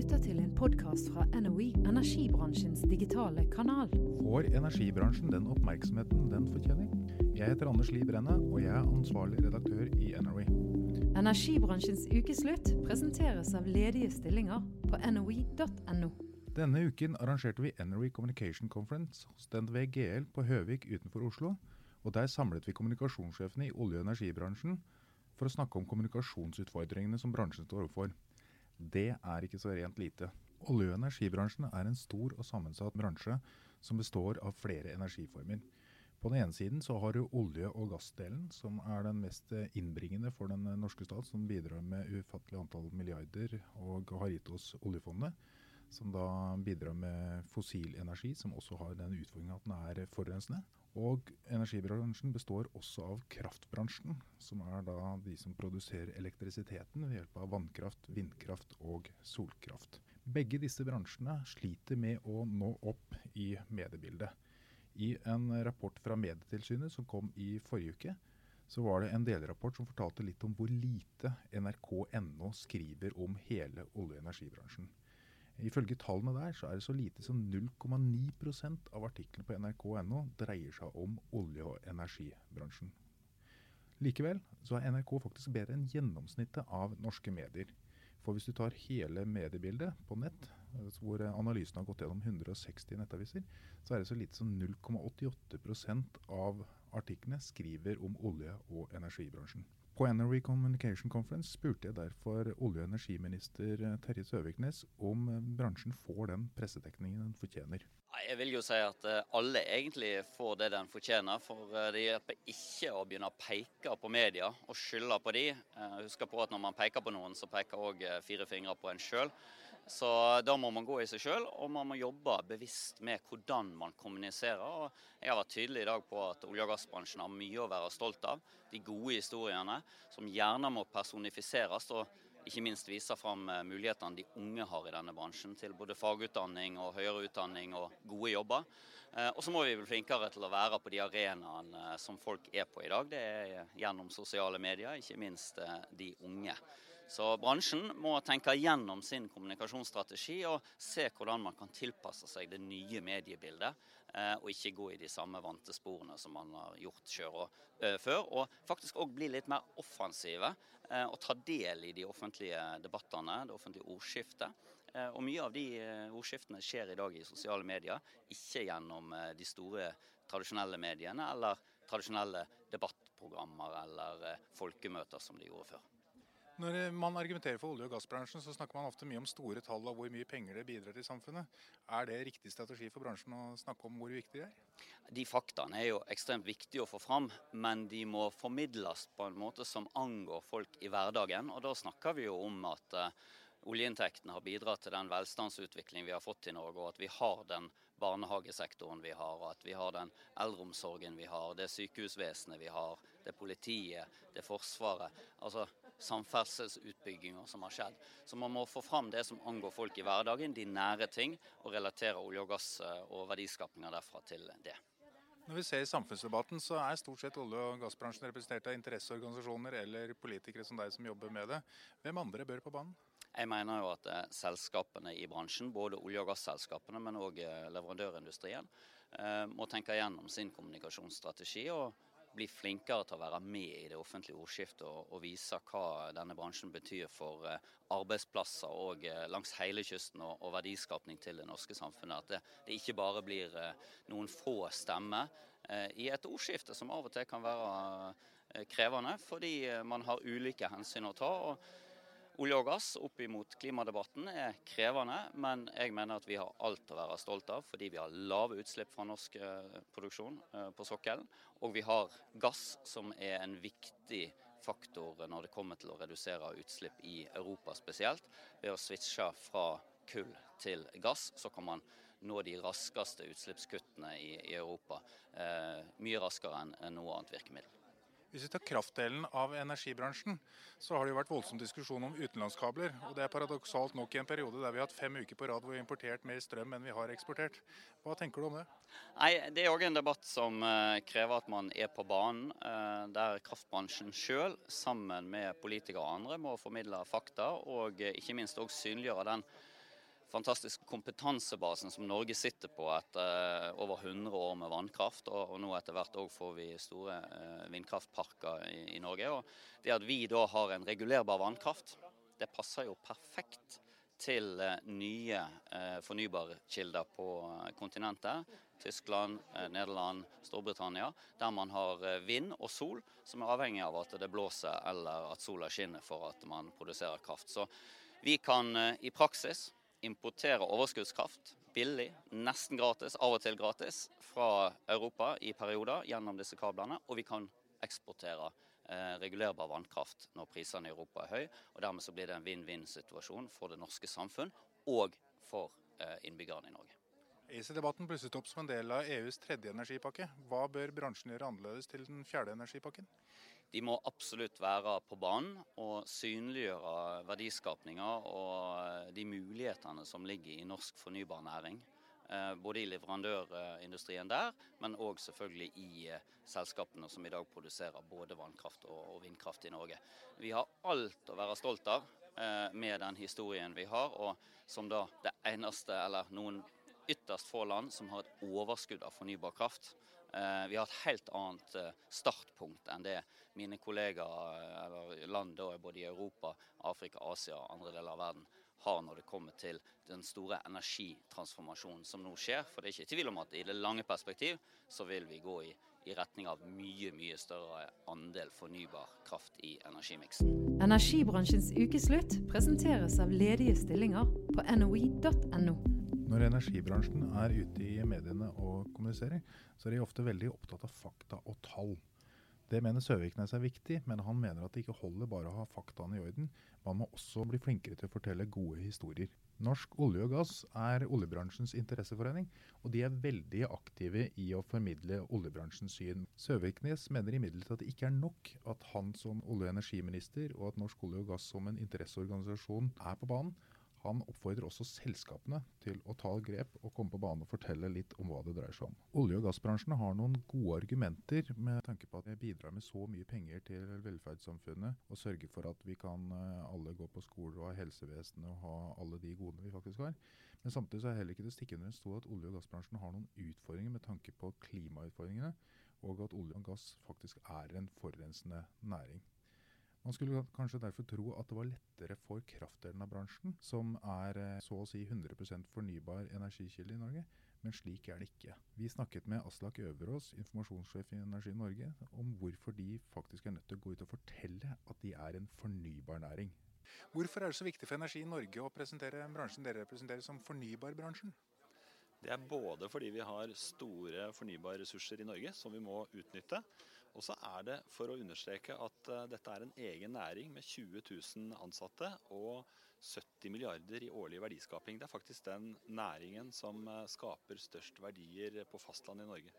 lytter til en podkast fra NOE, energibransjens digitale kanal. Får energibransjen den oppmerksomheten den fortjener? Jeg heter Anders Liv Brenne, og jeg er ansvarlig redaktør i NOE. Energibransjens ukeslutt presenteres av ledige stillinger på noe.no. Denne uken arrangerte vi NRE Communication Conference hos den VGL på Høvik utenfor Oslo. og Der samlet vi kommunikasjonssjefene i olje- og energibransjen for å snakke om kommunikasjonsutfordringene som bransjen står overfor. Det er ikke så rent lite. Olje- og energibransjen er en stor og sammensatt bransje som består av flere energiformer. På den ene siden så har du olje- og gassdelen, som er den mest innbringende for den norske stat, som bidrar med ufattelig antall milliarder og har gitt oss oljefondet som da bidrar med fossil energi, som også har den utfordringen at den er forurensende. Og energibransjen består også av kraftbransjen, som er da de som produserer elektrisiteten ved hjelp av vannkraft, vindkraft og solkraft. Begge disse bransjene sliter med å nå opp i mediebildet. I en rapport fra Medietilsynet som kom i forrige uke, så var det en delrapport som fortalte litt om hvor lite nrk.no skriver om hele olje- og energibransjen. Ifølge tallene der så er det så lite som 0,9% av artiklene på nrk.no dreier seg om olje- og energibransjen. Likevel så er NRK faktisk bedre enn gjennomsnittet av norske medier. For hvis du tar hele mediebildet på nett, hvor analysen har gått gjennom 160 nettaviser, så er det så lite som 0,88% av artiklene skriver om olje- og energibransjen. På Energy Communication Conference spurte jeg derfor olje- og energiminister Terje Søviknes om bransjen får den pressedekningen den fortjener. Jeg vil jo si at alle egentlig får det den fortjener. For det hjelper ikke å begynne å peke på media og skylde på de. Husk på at når man peker på noen, så peker òg fire fingre på en sjøl. Så da må man gå i seg sjøl, og man må jobbe bevisst med hvordan man kommuniserer. Og jeg har vært tydelig i dag på at olje- og gassbransjen har mye å være stolt av. De gode historiene som gjerne må personifiseres. og ikke minst vise fram mulighetene de unge har i denne bransjen til både fagutdanning og høyere utdanning og gode jobber. Og så må vi bli flinkere til å være på de arenaene som folk er på i dag. Det er gjennom sosiale medier, ikke minst de unge. Så bransjen må tenke gjennom sin kommunikasjonsstrategi og se hvordan man kan tilpasse seg det nye mediebildet, og ikke gå i de samme vante sporene som man har gjort før. Og faktisk òg bli litt mer offensive og ta del i de offentlige debattene, det offentlige ordskiftet. Og mye av de ordskiftene skjer i dag i sosiale medier, ikke gjennom de store tradisjonelle mediene eller tradisjonelle debattprogrammer eller folkemøter som de gjorde før. Når man argumenterer for olje- og gassbransjen, så snakker man ofte mye om store tall og hvor mye penger det bidrar til samfunnet. Er det riktig strategi for bransjen å snakke om hvor viktig det er? De faktaene er jo ekstremt viktige å få fram, men de må formidles på en måte som angår folk i hverdagen. Og da snakker vi jo om at oljeinntektene har bidratt til den velstandsutviklingen vi har fått i Norge, og at vi har den barnehagesektoren vi har, og at vi har den eldreomsorgen vi har, det sykehusvesenet vi har, det politiet, det forsvaret. Altså samferdselsutbygginger som har skjedd. Så man må få fram det som angår folk i hverdagen, de nære ting, og relatere olje og gass og verdiskapinga derfra til det. Når vi ser i samfunnsdebatten, så er stort sett olje- og gassbransjen representert av interesseorganisasjoner eller politikere som deg som jobber med det. Hvem andre bør på banen? Jeg mener jo at selskapene i bransjen, både olje- og gasselskapene, men òg leverandørindustrien, må tenke gjennom sin kommunikasjonsstrategi og bli flinkere til å være med i det offentlige ordskiftet og, og vise hva denne bransjen betyr for arbeidsplasser og langs hele kysten og, og verdiskapning til det norske samfunnet. At det, det ikke bare blir noen få stemmer i et ordskifte som av og til kan være krevende, fordi man har ulike hensyn å ta. og Olje og gass opp imot klimadebatten er krevende, men jeg mener at vi har alt å være stolt av fordi vi har lave utslipp fra norsk produksjon på sokkelen. Og vi har gass, som er en viktig faktor når det kommer til å redusere utslipp i Europa spesielt. Ved å switche fra kull til gass, så kan man nå de raskeste utslippskuttene i, Europa eh, mye raskere enn noe annet virkemiddel. Hvis vi tar kraftdelen av energibransjen, så har det jo vært voldsom diskusjon om utenlandskabler. og Det er paradoksalt nok i en periode der vi har hatt fem uker på rad hvor vi har importert mer strøm enn vi har eksportert. Hva tenker du om det? Nei, Det er òg en debatt som krever at man er på banen. Der kraftbransjen sjøl, sammen med politikere og andre, må formidle fakta og ikke minst òg synliggjøre den fantastiske kompetansebasen som Norge sitter på etter over 100 år med vannkraft. Og, nå etter hvert òg får vi store vindkraftparker i, Norge. Og det at vi da har en regulerbar vannkraft, det passer jo perfekt til nye fornybarkilder på kontinentet. Tyskland, Nederland, Storbritannia, der man har vind og sol som er avhengig av at det blåser eller at sola skinner for at man produserer kraft. Så vi kan i praksis importere overskuddskraft billig, nesten gratis, av og til gratis, fra Europa i perioder gjennom disse kablene. Og vi kan eksportere eh, regulerbar vannkraft når prisene i Europa er høye. Og dermed så blir det en vinn-vinn-situasjon for det norske samfunn og for eh, innbyggerne i Norge. ACER-debatten blusset opp som en del av EUs tredje energipakke. Hva bør bransjen gjøre annerledes til den fjerde energipakken? De må absolutt være på banen og synliggjøre verdiskapninga og de mulighetene som ligger i norsk fornybar næring. Eh, både i leverandørindustrien der, men òg selvfølgelig i eh, selskapene som i dag produserer både vannkraft og vindkraft i Norge. Vi har alt å være stolt av eh, med den historien vi har, og som da det eneste, eller noen ytterst få land, som har et overskudd av fornybar kraft. Vi har et helt annet startpunkt enn det mine kollegaer eller land både i Europa, Afrika, Asia og andre deler av verden har når det kommer til den store energitransformasjonen som nå skjer. For det er ikke tvil om at i det lange perspektiv så vil vi gå i, i retning av mye, mye større andel fornybar kraft i energimiksen. Energibransjens ukeslutt presenteres av ledige stillinger på noi.no. Når energibransjen er ute i mediene og kommuniserer, så er de ofte veldig opptatt av fakta og tall. Det mener Søviknes er viktig, men han mener at det ikke holder bare å ha faktaene i orden. Man må også bli flinkere til å fortelle gode historier. Norsk olje og gass er oljebransjens interesseforening, og de er veldig aktive i å formidle oljebransjens syn. Søviknes mener imidlertid at det ikke er nok at han som olje- og energiminister og at Norsk olje og gass som en interesseorganisasjon er på banen. Han oppfordrer også selskapene til å ta grep og komme på banen og fortelle litt om hva det dreier seg om. Olje- og gassbransjen har noen gode argumenter med tanke på at vi bidrar med så mye penger til velferdssamfunnet og sørger for at vi kan eh, alle gå på skole og ha helsevesen og ha alle de godene vi faktisk har. Men samtidig så er heller ikke det stikkende under en stol at olje- og gassbransjen har noen utfordringer med tanke på klimautfordringene, og at olje og gass faktisk er en forurensende næring. Man skulle kanskje derfor tro at det var lettere for kraftdelen av bransjen, som er eh, så å si 100% fornybar energikilde i Norge, men slik er det ikke. Vi snakket med Aslak Øverås, informasjonssjef i Energi Norge, om hvorfor de faktisk er nødt til å gå ut og fortelle at de er en fornybar næring. Hvorfor er det så viktig for Energi Norge å presentere bransjen dere representerer som fornybarbransjen? Det er både fordi vi har store fornybare ressurser i Norge som vi må utnytte. Og så er det for å understreke at uh, dette er en egen næring med 20 000 ansatte og 70 milliarder i årlig verdiskaping. Det er faktisk den næringen som uh, skaper størst verdier på fastlandet i Norge.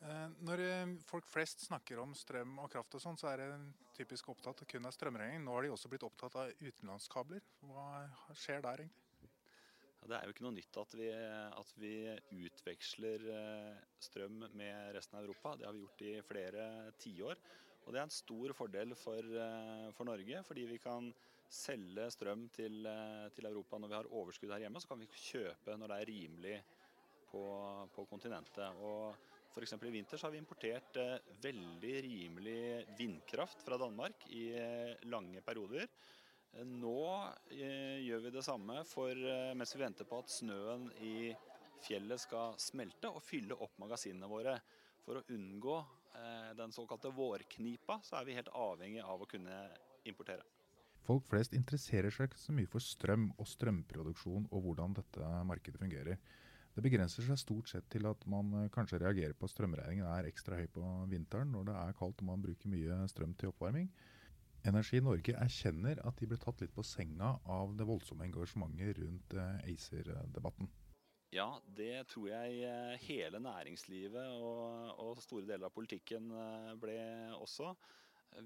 Uh, når folk flest snakker om strøm og kraft og sånn, så er det typisk opptatt kun av strømregning. Nå har de også blitt opptatt av utenlandskabler. Hva skjer der egentlig? Det er jo ikke noe nytt at vi, at vi, utveksler eh, strøm med resten av Europa. Det har vi gjort i flere tiår. Og det er en stor fordel for, eh, for Norge, fordi vi kan selge strøm til, eh, til, Europa når vi har overskudd her hjemme. Så kan vi kjøpe når det er rimelig på, på kontinentet. Og F.eks. i vinter har vi importert veldig rimelig vindkraft fra Danmark i lange perioder. Nå eh, gjør vi det samme for, eh, mens vi venter på at snøen i fjellet skal smelte og fylle opp magasinene våre. For å unngå eh, den såkalte vårknipa, så er vi helt avhengig av å kunne importere. Folk flest interesserer seg ikke så mye for strøm og strømproduksjon og hvordan dette markedet fungerer. Det begrenser seg stort sett til at man eh, kanskje reagerer på at strømregningen er ekstra høy på vinteren når det er kaldt og man bruker mye strøm til oppvarming. Energi Norge erkjenner at de ble tatt litt på senga av det voldsomme engasjementet rundt eh, ACER-debatten. Ja, det tror jeg eh, hele næringslivet og, og, store deler av politikken eh, ble også.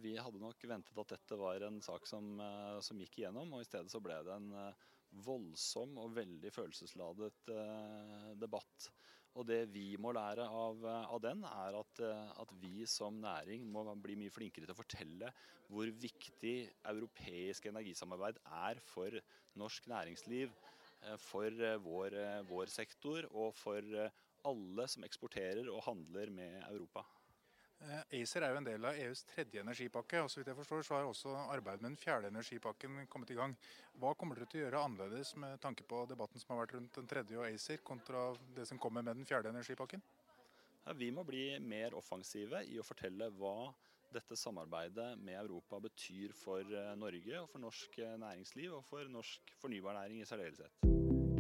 Vi hadde nok ventet at dette var en sak som, som gikk igjennom, og i stedet så ble det en voldsom og veldig følelsesladet debatt. Og det vi må lære av, av den, er at, at, vi som næring må bli mye flinkere til å fortelle hvor viktig europeisk energisamarbeid er for norsk næringsliv. for vår, vår sektor og for alle som eksporterer og handler med Europa. ACER er jo en del av EUs tredje energipakke. og så vidt jeg forstår så har også arbeidet med den fjerde energipakken kommet i gang. Hva kommer dere til å gjøre annerledes med tanke på debatten som har vært rundt den tredje og ACER, kontra det som kommer med den fjerde energipakken? Vi må bli mer offensive i å fortelle hva dette samarbeidet med Europa betyr for eh, Norge og for norsk eh, næringsliv og for norsk fornybarnæring i særdeleshet.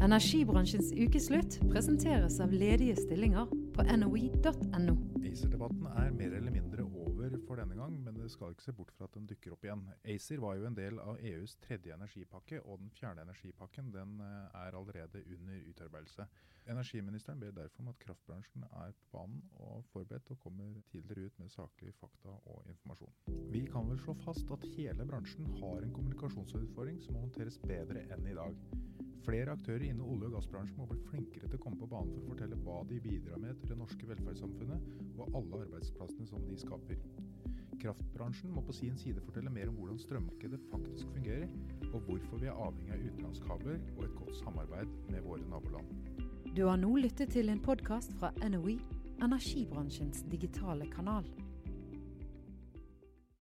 Energibransjens ukeslutt presenteres av ledige stillinger på noi.no. ACER-debatten er mer eller mindre over for denne gang, men det skal ikke se bort fra at den dukker opp igjen. ACER var jo en del av EUs tredje energipakke, og den fjerde energipakken den eh, er allerede under utarbeidelse. Energiministeren ber derfor om at kraftbransjen er på banen og forberedt og kommer tidligere ut med saklige fakta og informasjon. Vi kan vel slå fast at hele bransjen har en kommunikasjonsutfordring som må håndteres bedre enn i dag. Flere aktører innen olje- og gassbransjen må bli flinkere til å komme på banen for å fortelle hva de bidrar med til det norske velferdssamfunnet og alle arbeidsplassene som de skaper. Kraftbransjen må på sin side fortelle mer om hvordan strømmarkedet faktisk fungerer, og hvorfor vi er avhengig av utenlandskabler og et godt samarbeid med våre naboland. Du har nå lyttet til en podkast fra NOE, energibransjens digitale kanal.